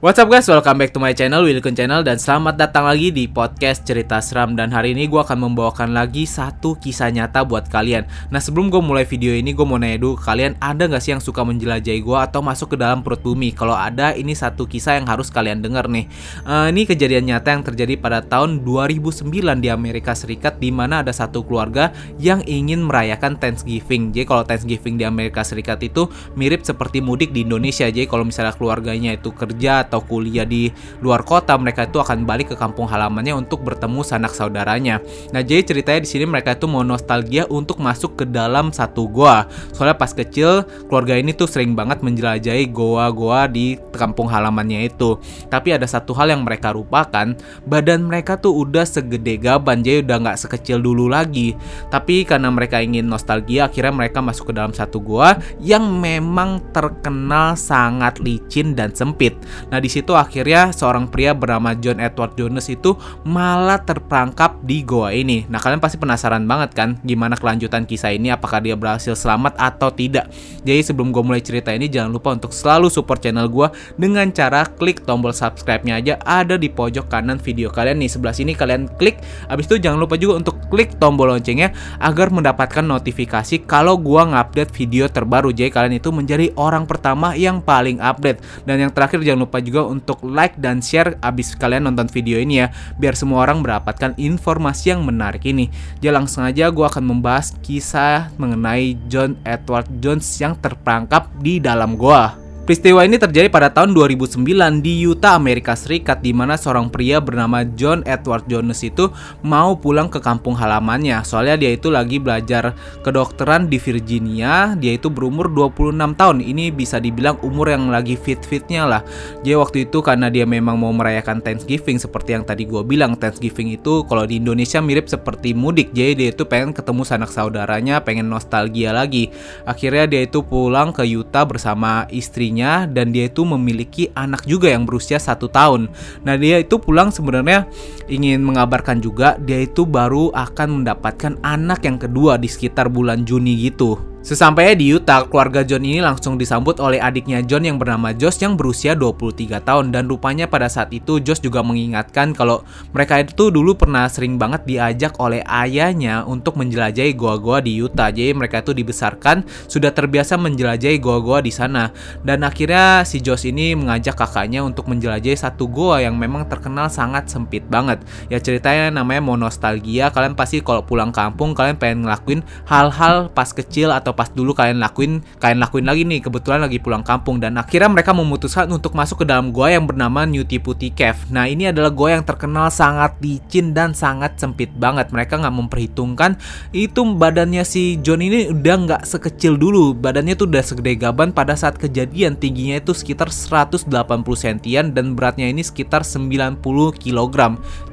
What's up guys, welcome back to my channel, Wilkun Channel Dan selamat datang lagi di podcast cerita seram. Dan hari ini gue akan membawakan lagi satu kisah nyata buat kalian. Nah sebelum gue mulai video ini, gue mau nanya dulu Kalian ada gak sih yang suka menjelajahi gue atau masuk ke dalam perut bumi? Kalau ada, ini satu kisah yang harus kalian denger nih. Uh, Ini kejadian nyata yang terjadi pada tahun 2009 di Amerika Serikat Di mana ada satu keluarga yang ingin merayakan Thanksgiving. Jadi kalau Thanksgiving di Amerika Serikat itu mirip seperti mudik di Indonesia. Jadi kalau misalnya keluarganya itu kerja atau kuliah di luar kota, mereka itu akan balik ke kampung halamannya untuk bertemu sanak saudaranya. Nah, jadi ceritanya di sini mereka itu mau nostalgia untuk masuk ke dalam satu goa. Soalnya pas kecil, keluarga ini tuh sering banget menjelajahi goa-goa di kampung halamannya itu. Tapi ada satu hal yang mereka lupakan, badan mereka tuh udah segede gaban, jadi udah nggak sekecil dulu lagi. Tapi karena mereka ingin nostalgia, akhirnya mereka masuk ke dalam satu goa yang memang terkenal sangat licin dan sempit. Nah, Nah di situ akhirnya seorang pria bernama John Edward Jones itu malah terperangkap di goa ini. Nah kalian pasti penasaran banget kan gimana kelanjutan kisah ini apakah dia berhasil selamat atau tidak. Jadi sebelum gue mulai cerita ini jangan lupa untuk selalu support channel gue dengan cara klik tombol subscribe-nya aja ada di pojok kanan video kalian nih sebelah sini kalian klik. Abis itu jangan lupa juga untuk klik tombol loncengnya agar mendapatkan notifikasi kalau gue ngupdate video terbaru. Jadi kalian itu menjadi orang pertama yang paling update. Dan yang terakhir jangan lupa juga juga untuk like dan share abis kalian nonton video ini ya biar semua orang mendapatkan informasi yang menarik ini. Jadi langsung aja gue akan membahas kisah mengenai John Edward Jones yang terperangkap di dalam goa Peristiwa ini terjadi pada tahun 2009 di Utah, Amerika Serikat di mana seorang pria bernama John Edward Jones itu mau pulang ke kampung halamannya. Soalnya dia itu lagi belajar kedokteran di Virginia, dia itu berumur 26 tahun. Ini bisa dibilang umur yang lagi fit-fitnya lah. Jadi waktu itu karena dia memang mau merayakan Thanksgiving seperti yang tadi gue bilang, Thanksgiving itu kalau di Indonesia mirip seperti mudik. Jadi dia itu pengen ketemu sanak saudaranya, pengen nostalgia lagi. Akhirnya dia itu pulang ke Utah bersama istrinya dan dia itu memiliki anak juga yang berusia satu tahun. Nah dia itu pulang sebenarnya ingin mengabarkan juga dia itu baru akan mendapatkan anak yang kedua di sekitar bulan Juni gitu. Sesampainya di Utah, keluarga John ini langsung disambut oleh adiknya John yang bernama Josh yang berusia 23 tahun dan rupanya pada saat itu Josh juga mengingatkan kalau mereka itu dulu pernah sering banget diajak oleh ayahnya untuk menjelajahi goa-goa di Utah. Jadi mereka itu dibesarkan sudah terbiasa menjelajahi goa-goa di sana dan akhirnya si Josh ini mengajak kakaknya untuk menjelajahi satu goa yang memang terkenal sangat sempit banget. Ya ceritanya namanya mau nostalgia, kalian pasti kalau pulang kampung kalian pengen ngelakuin hal-hal pas kecil atau atau pas dulu kalian lakuin kalian lakuin lagi nih kebetulan lagi pulang kampung dan akhirnya mereka memutuskan untuk masuk ke dalam gua yang bernama New Tiputi Cave. Nah ini adalah gua yang terkenal sangat licin dan sangat sempit banget. Mereka nggak memperhitungkan itu badannya si John ini udah nggak sekecil dulu. Badannya tuh udah segede gaban pada saat kejadian tingginya itu sekitar 180 sentian dan beratnya ini sekitar 90 kg.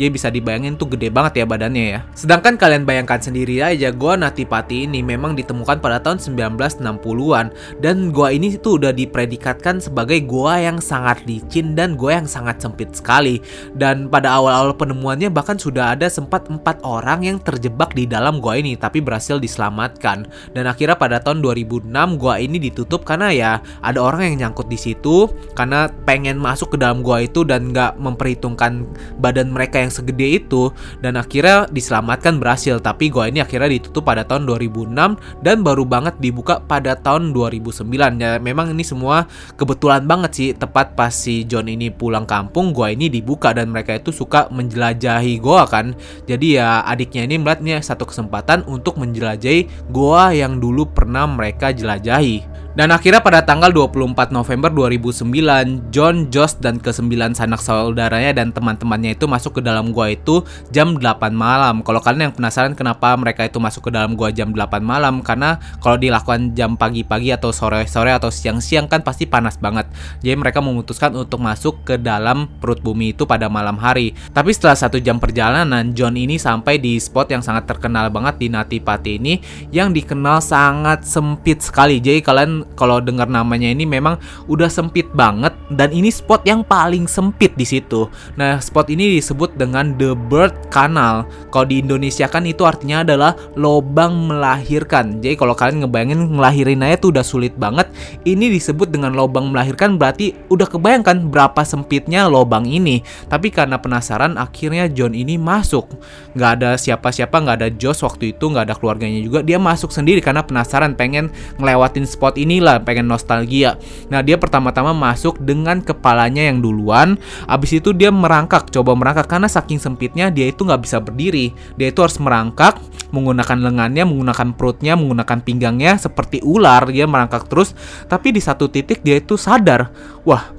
Jadi bisa dibayangin tuh gede banget ya badannya ya. Sedangkan kalian bayangkan sendiri aja gua Natipati ini memang ditemukan pada tahun 1960-an dan gua ini tuh udah dipredikatkan sebagai gua yang sangat licin dan gua yang sangat sempit sekali. Dan pada awal-awal penemuannya bahkan sudah ada sempat empat orang yang terjebak di dalam gua ini tapi berhasil diselamatkan. Dan akhirnya pada tahun 2006 gua ini ditutup karena ya ada orang yang nyangkut di situ karena pengen masuk ke dalam gua itu dan nggak memperhitungkan badan mereka yang segede itu. Dan akhirnya diselamatkan berhasil tapi gua ini akhirnya ditutup pada tahun 2006 dan baru banget dibuka pada tahun 2009 ya memang ini semua kebetulan banget sih tepat pas si John ini pulang kampung gua ini dibuka dan mereka itu suka menjelajahi goa kan. Jadi ya adiknya ini melihatnya satu kesempatan untuk menjelajahi goa yang dulu pernah mereka jelajahi dan akhirnya pada tanggal 24 November 2009, John, Josh, dan kesembilan sanak saudaranya dan teman-temannya itu masuk ke dalam gua itu jam 8 malam. Kalau kalian yang penasaran kenapa mereka itu masuk ke dalam gua jam 8 malam, karena kalau dilakukan jam pagi-pagi atau sore-sore atau siang-siang kan pasti panas banget. Jadi mereka memutuskan untuk masuk ke dalam perut bumi itu pada malam hari. Tapi setelah satu jam perjalanan, John ini sampai di spot yang sangat terkenal banget di Natipati ini, yang dikenal sangat sempit sekali. Jadi kalian kalau dengar namanya ini memang udah sempit banget dan ini spot yang paling sempit di situ. Nah, spot ini disebut dengan The Bird Canal. Kalau di Indonesia kan itu artinya adalah lobang melahirkan. Jadi kalau kalian ngebayangin ngelahirin aja tuh udah sulit banget. Ini disebut dengan lobang melahirkan berarti udah kebayangkan berapa sempitnya lobang ini. Tapi karena penasaran akhirnya John ini masuk. Nggak ada siapa-siapa, nggak ada Josh waktu itu, nggak ada keluarganya juga. Dia masuk sendiri karena penasaran pengen ngelewatin spot inilah, pengen nostalgia. Nah dia pertama-tama masuk dengan kepalanya yang duluan. Abis itu dia merangkak, coba merangkak karena saking sempitnya dia itu nggak bisa berdiri. Dia itu harus merangkak menggunakan lengannya, menggunakan perutnya, menggunakan pinggangnya seperti ular. Dia merangkak terus, tapi di satu titik dia itu sadar, wah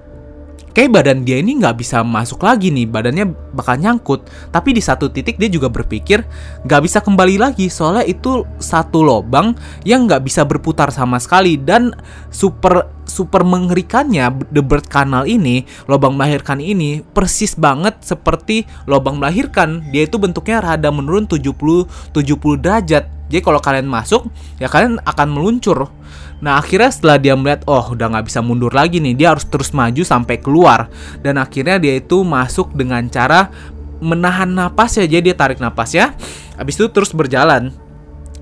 kayak badan dia ini nggak bisa masuk lagi nih badannya bakal nyangkut. Tapi di satu titik dia juga berpikir nggak bisa kembali lagi soalnya itu satu lobang yang nggak bisa berputar sama sekali. Dan super super mengerikannya The Bird Canal ini lobang melahirkan ini persis banget seperti lobang melahirkan. Dia itu bentuknya rada menurun 70 70 derajat. Jadi kalau kalian masuk ya kalian akan meluncur Nah akhirnya setelah dia melihat oh udah nggak bisa mundur lagi nih dia harus terus maju sampai keluar dan akhirnya dia itu masuk dengan cara menahan napas ya jadi dia tarik napas ya habis itu terus berjalan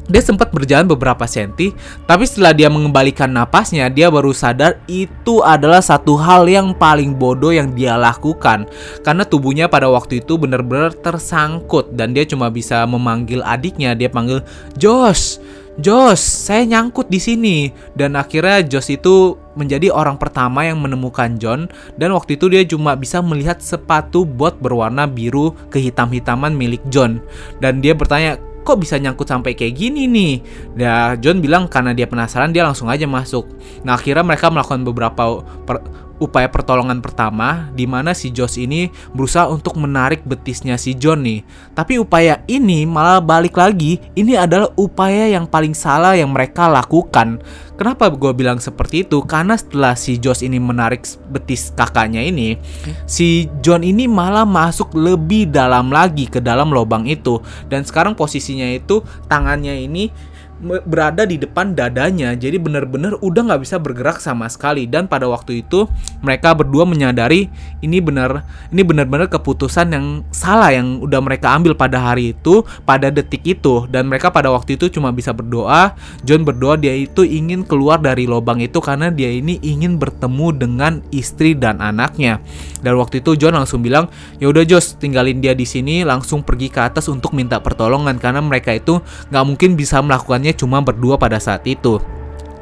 dia sempat berjalan beberapa senti, tapi setelah dia mengembalikan napasnya, dia baru sadar itu adalah satu hal yang paling bodoh yang dia lakukan. Karena tubuhnya pada waktu itu benar-benar tersangkut dan dia cuma bisa memanggil adiknya, dia panggil Josh. Josh, saya nyangkut di sini. Dan akhirnya Josh itu menjadi orang pertama yang menemukan John dan waktu itu dia cuma bisa melihat sepatu bot berwarna biru kehitam-hitaman milik John. Dan dia bertanya, kok bisa nyangkut sampai kayak gini nih? Ya John bilang karena dia penasaran dia langsung aja masuk. Nah akhirnya mereka melakukan beberapa per upaya pertolongan pertama di mana si Josh ini berusaha untuk menarik betisnya si John nih. Tapi upaya ini malah balik lagi, ini adalah upaya yang paling salah yang mereka lakukan. Kenapa gue bilang seperti itu? Karena setelah si Josh ini menarik betis kakaknya ini, si John ini malah masuk lebih dalam lagi ke dalam lubang itu. Dan sekarang posisinya itu tangannya ini berada di depan dadanya. Jadi benar-benar udah nggak bisa bergerak sama sekali. Dan pada waktu itu mereka berdua menyadari ini benar ini benar-benar keputusan yang salah yang udah mereka ambil pada hari itu pada detik itu. Dan mereka pada waktu itu cuma bisa berdoa. John berdoa dia itu ingin keluar dari lubang itu karena dia ini ingin bertemu dengan istri dan anaknya. Dan waktu itu John langsung bilang ya udah Jos tinggalin dia di sini langsung pergi ke atas untuk minta pertolongan. Karena mereka itu nggak mungkin bisa melakukannya cuma berdua pada saat itu.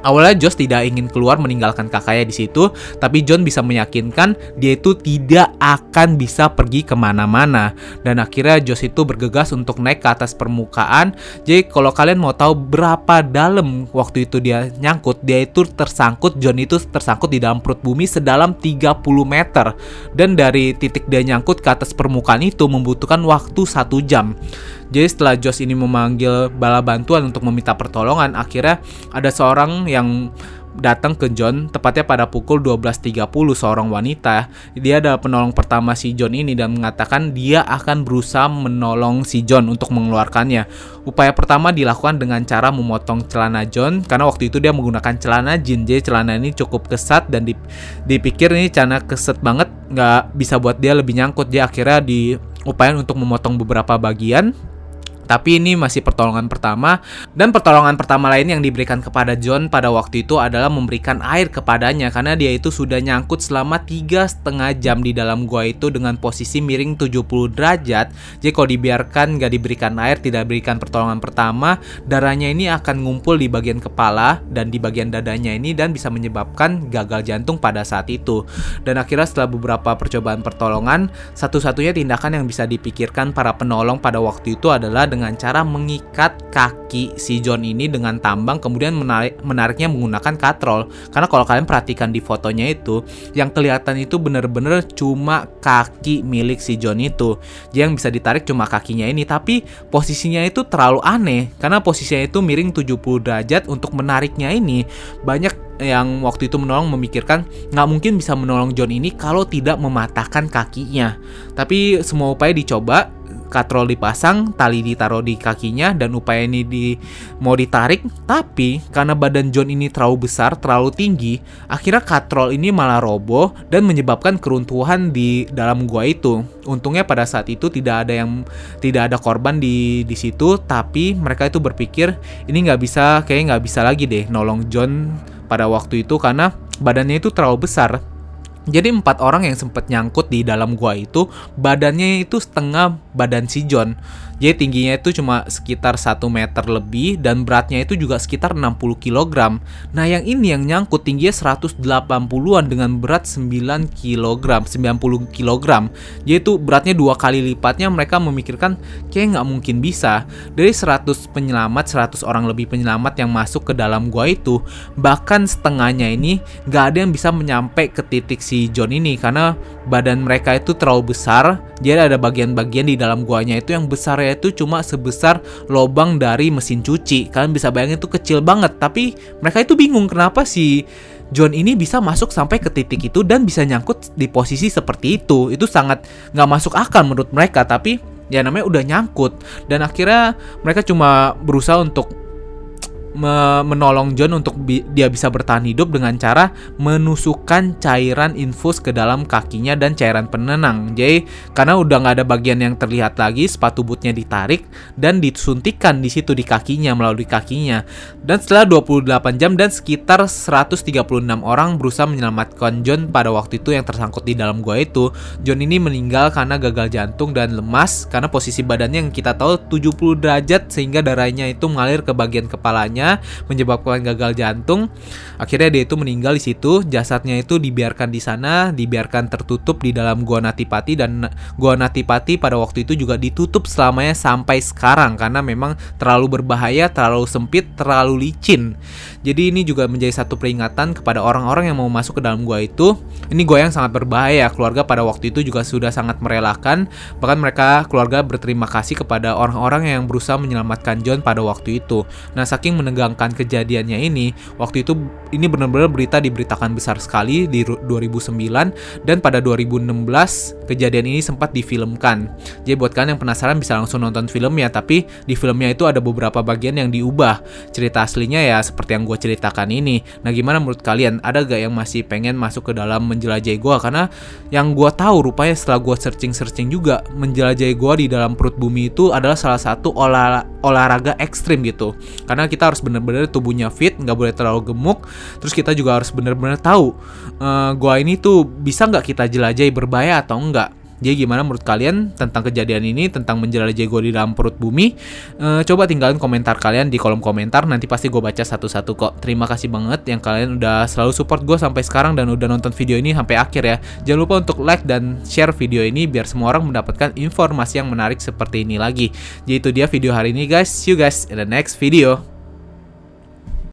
Awalnya Josh tidak ingin keluar meninggalkan kakaknya di situ, tapi John bisa meyakinkan dia itu tidak akan bisa pergi ke mana-mana. Dan akhirnya Josh itu bergegas untuk naik ke atas permukaan. Jadi kalau kalian mau tahu berapa dalam waktu itu dia nyangkut, dia itu tersangkut, John itu tersangkut di dalam perut bumi sedalam 30 meter. Dan dari titik dia nyangkut ke atas permukaan itu membutuhkan waktu satu jam. Jadi setelah Josh ini memanggil bala bantuan untuk meminta pertolongan, akhirnya ada seorang yang datang ke John tepatnya pada pukul 12.30 seorang wanita. Dia adalah penolong pertama si John ini dan mengatakan dia akan berusaha menolong si John untuk mengeluarkannya. Upaya pertama dilakukan dengan cara memotong celana John karena waktu itu dia menggunakan celana jean. Jadi celana ini cukup kesat dan dipikir ini celana keset banget nggak bisa buat dia lebih nyangkut. Dia akhirnya diupayakan untuk memotong beberapa bagian tapi ini masih pertolongan pertama dan pertolongan pertama lain yang diberikan kepada John pada waktu itu adalah memberikan air kepadanya karena dia itu sudah nyangkut selama tiga setengah jam di dalam gua itu dengan posisi miring 70 derajat. Jadi kalau dibiarkan gak diberikan air, tidak diberikan pertolongan pertama, darahnya ini akan ngumpul di bagian kepala dan di bagian dadanya ini dan bisa menyebabkan gagal jantung pada saat itu. Dan akhirnya setelah beberapa percobaan pertolongan, satu-satunya tindakan yang bisa dipikirkan para penolong pada waktu itu adalah dengan cara mengikat kaki si John ini dengan tambang kemudian menarik menariknya menggunakan katrol. Karena kalau kalian perhatikan di fotonya itu, yang kelihatan itu bener-bener cuma kaki milik si John itu. Jadi yang bisa ditarik cuma kakinya ini, tapi posisinya itu terlalu aneh karena posisinya itu miring 70 derajat untuk menariknya ini banyak yang waktu itu menolong memikirkan nggak mungkin bisa menolong John ini kalau tidak mematahkan kakinya. Tapi semua upaya dicoba katrol dipasang, tali ditaruh di kakinya dan upaya ini di mau ditarik, tapi karena badan John ini terlalu besar, terlalu tinggi, akhirnya katrol ini malah roboh dan menyebabkan keruntuhan di dalam gua itu. Untungnya pada saat itu tidak ada yang tidak ada korban di di situ, tapi mereka itu berpikir ini nggak bisa kayak nggak bisa lagi deh nolong John pada waktu itu karena badannya itu terlalu besar jadi empat orang yang sempat nyangkut di dalam gua itu badannya itu setengah badan si John. Jadi tingginya itu cuma sekitar 1 meter lebih dan beratnya itu juga sekitar 60 kg. Nah, yang ini yang nyangkut tingginya 180-an dengan berat 9 kg, 90 kg. Jadi itu beratnya dua kali lipatnya mereka memikirkan kayak nggak mungkin bisa. Dari 100 penyelamat, 100 orang lebih penyelamat yang masuk ke dalam gua itu, bahkan setengahnya ini nggak ada yang bisa menyampai ke titik si John ini karena badan mereka itu terlalu besar. Jadi ada bagian-bagian di dalam guanya itu yang besar ya itu cuma sebesar lubang dari mesin cuci. Kalian bisa bayangin itu kecil banget, tapi mereka itu bingung kenapa si John ini bisa masuk sampai ke titik itu dan bisa nyangkut di posisi seperti itu. Itu sangat nggak masuk akal menurut mereka, tapi ya namanya udah nyangkut. Dan akhirnya mereka cuma berusaha untuk menolong John untuk bi dia bisa bertahan hidup dengan cara menusukkan cairan infus ke dalam kakinya dan cairan penenang. Jadi karena udah nggak ada bagian yang terlihat lagi, sepatu bootnya ditarik dan disuntikan di situ di kakinya melalui kakinya. Dan setelah 28 jam dan sekitar 136 orang berusaha menyelamatkan John pada waktu itu yang tersangkut di dalam gua itu, John ini meninggal karena gagal jantung dan lemas karena posisi badannya yang kita tahu 70 derajat sehingga darahnya itu mengalir ke bagian kepalanya menyebabkan gagal jantung. Akhirnya dia itu meninggal di situ. Jasadnya itu dibiarkan di sana, dibiarkan tertutup di dalam gua Natipati dan gua Natipati pada waktu itu juga ditutup selamanya sampai sekarang karena memang terlalu berbahaya, terlalu sempit, terlalu licin. Jadi ini juga menjadi satu peringatan kepada orang-orang yang mau masuk ke dalam gua itu. Ini gua yang sangat berbahaya. Keluarga pada waktu itu juga sudah sangat merelakan. Bahkan mereka keluarga berterima kasih kepada orang-orang yang berusaha menyelamatkan John pada waktu itu. Nah, saking menegangkan kejadiannya ini, waktu itu ini benar-benar berita diberitakan besar sekali di 2009 dan pada 2016 kejadian ini sempat difilmkan. Jadi buat kalian yang penasaran bisa langsung nonton filmnya, tapi di filmnya itu ada beberapa bagian yang diubah. Cerita aslinya ya seperti yang gue ceritakan ini. Nah gimana menurut kalian? Ada gak yang masih pengen masuk ke dalam menjelajahi gue? Karena yang gue tahu rupanya setelah gue searching-searching juga menjelajahi gue di dalam perut bumi itu adalah salah satu olah olahraga ekstrim gitu. Karena kita harus bener-bener tubuhnya fit, nggak boleh terlalu gemuk. Terus kita juga harus bener-bener tahu uh, gua ini tuh bisa nggak kita jelajahi berbahaya atau enggak. Jadi gimana menurut kalian tentang kejadian ini, tentang menjelajahi gue di dalam perut bumi? E, coba tinggalin komentar kalian di kolom komentar, nanti pasti gue baca satu-satu kok. Terima kasih banget yang kalian udah selalu support gue sampai sekarang dan udah nonton video ini sampai akhir ya. Jangan lupa untuk like dan share video ini biar semua orang mendapatkan informasi yang menarik seperti ini lagi. Jadi itu dia video hari ini guys. See you guys in the next video.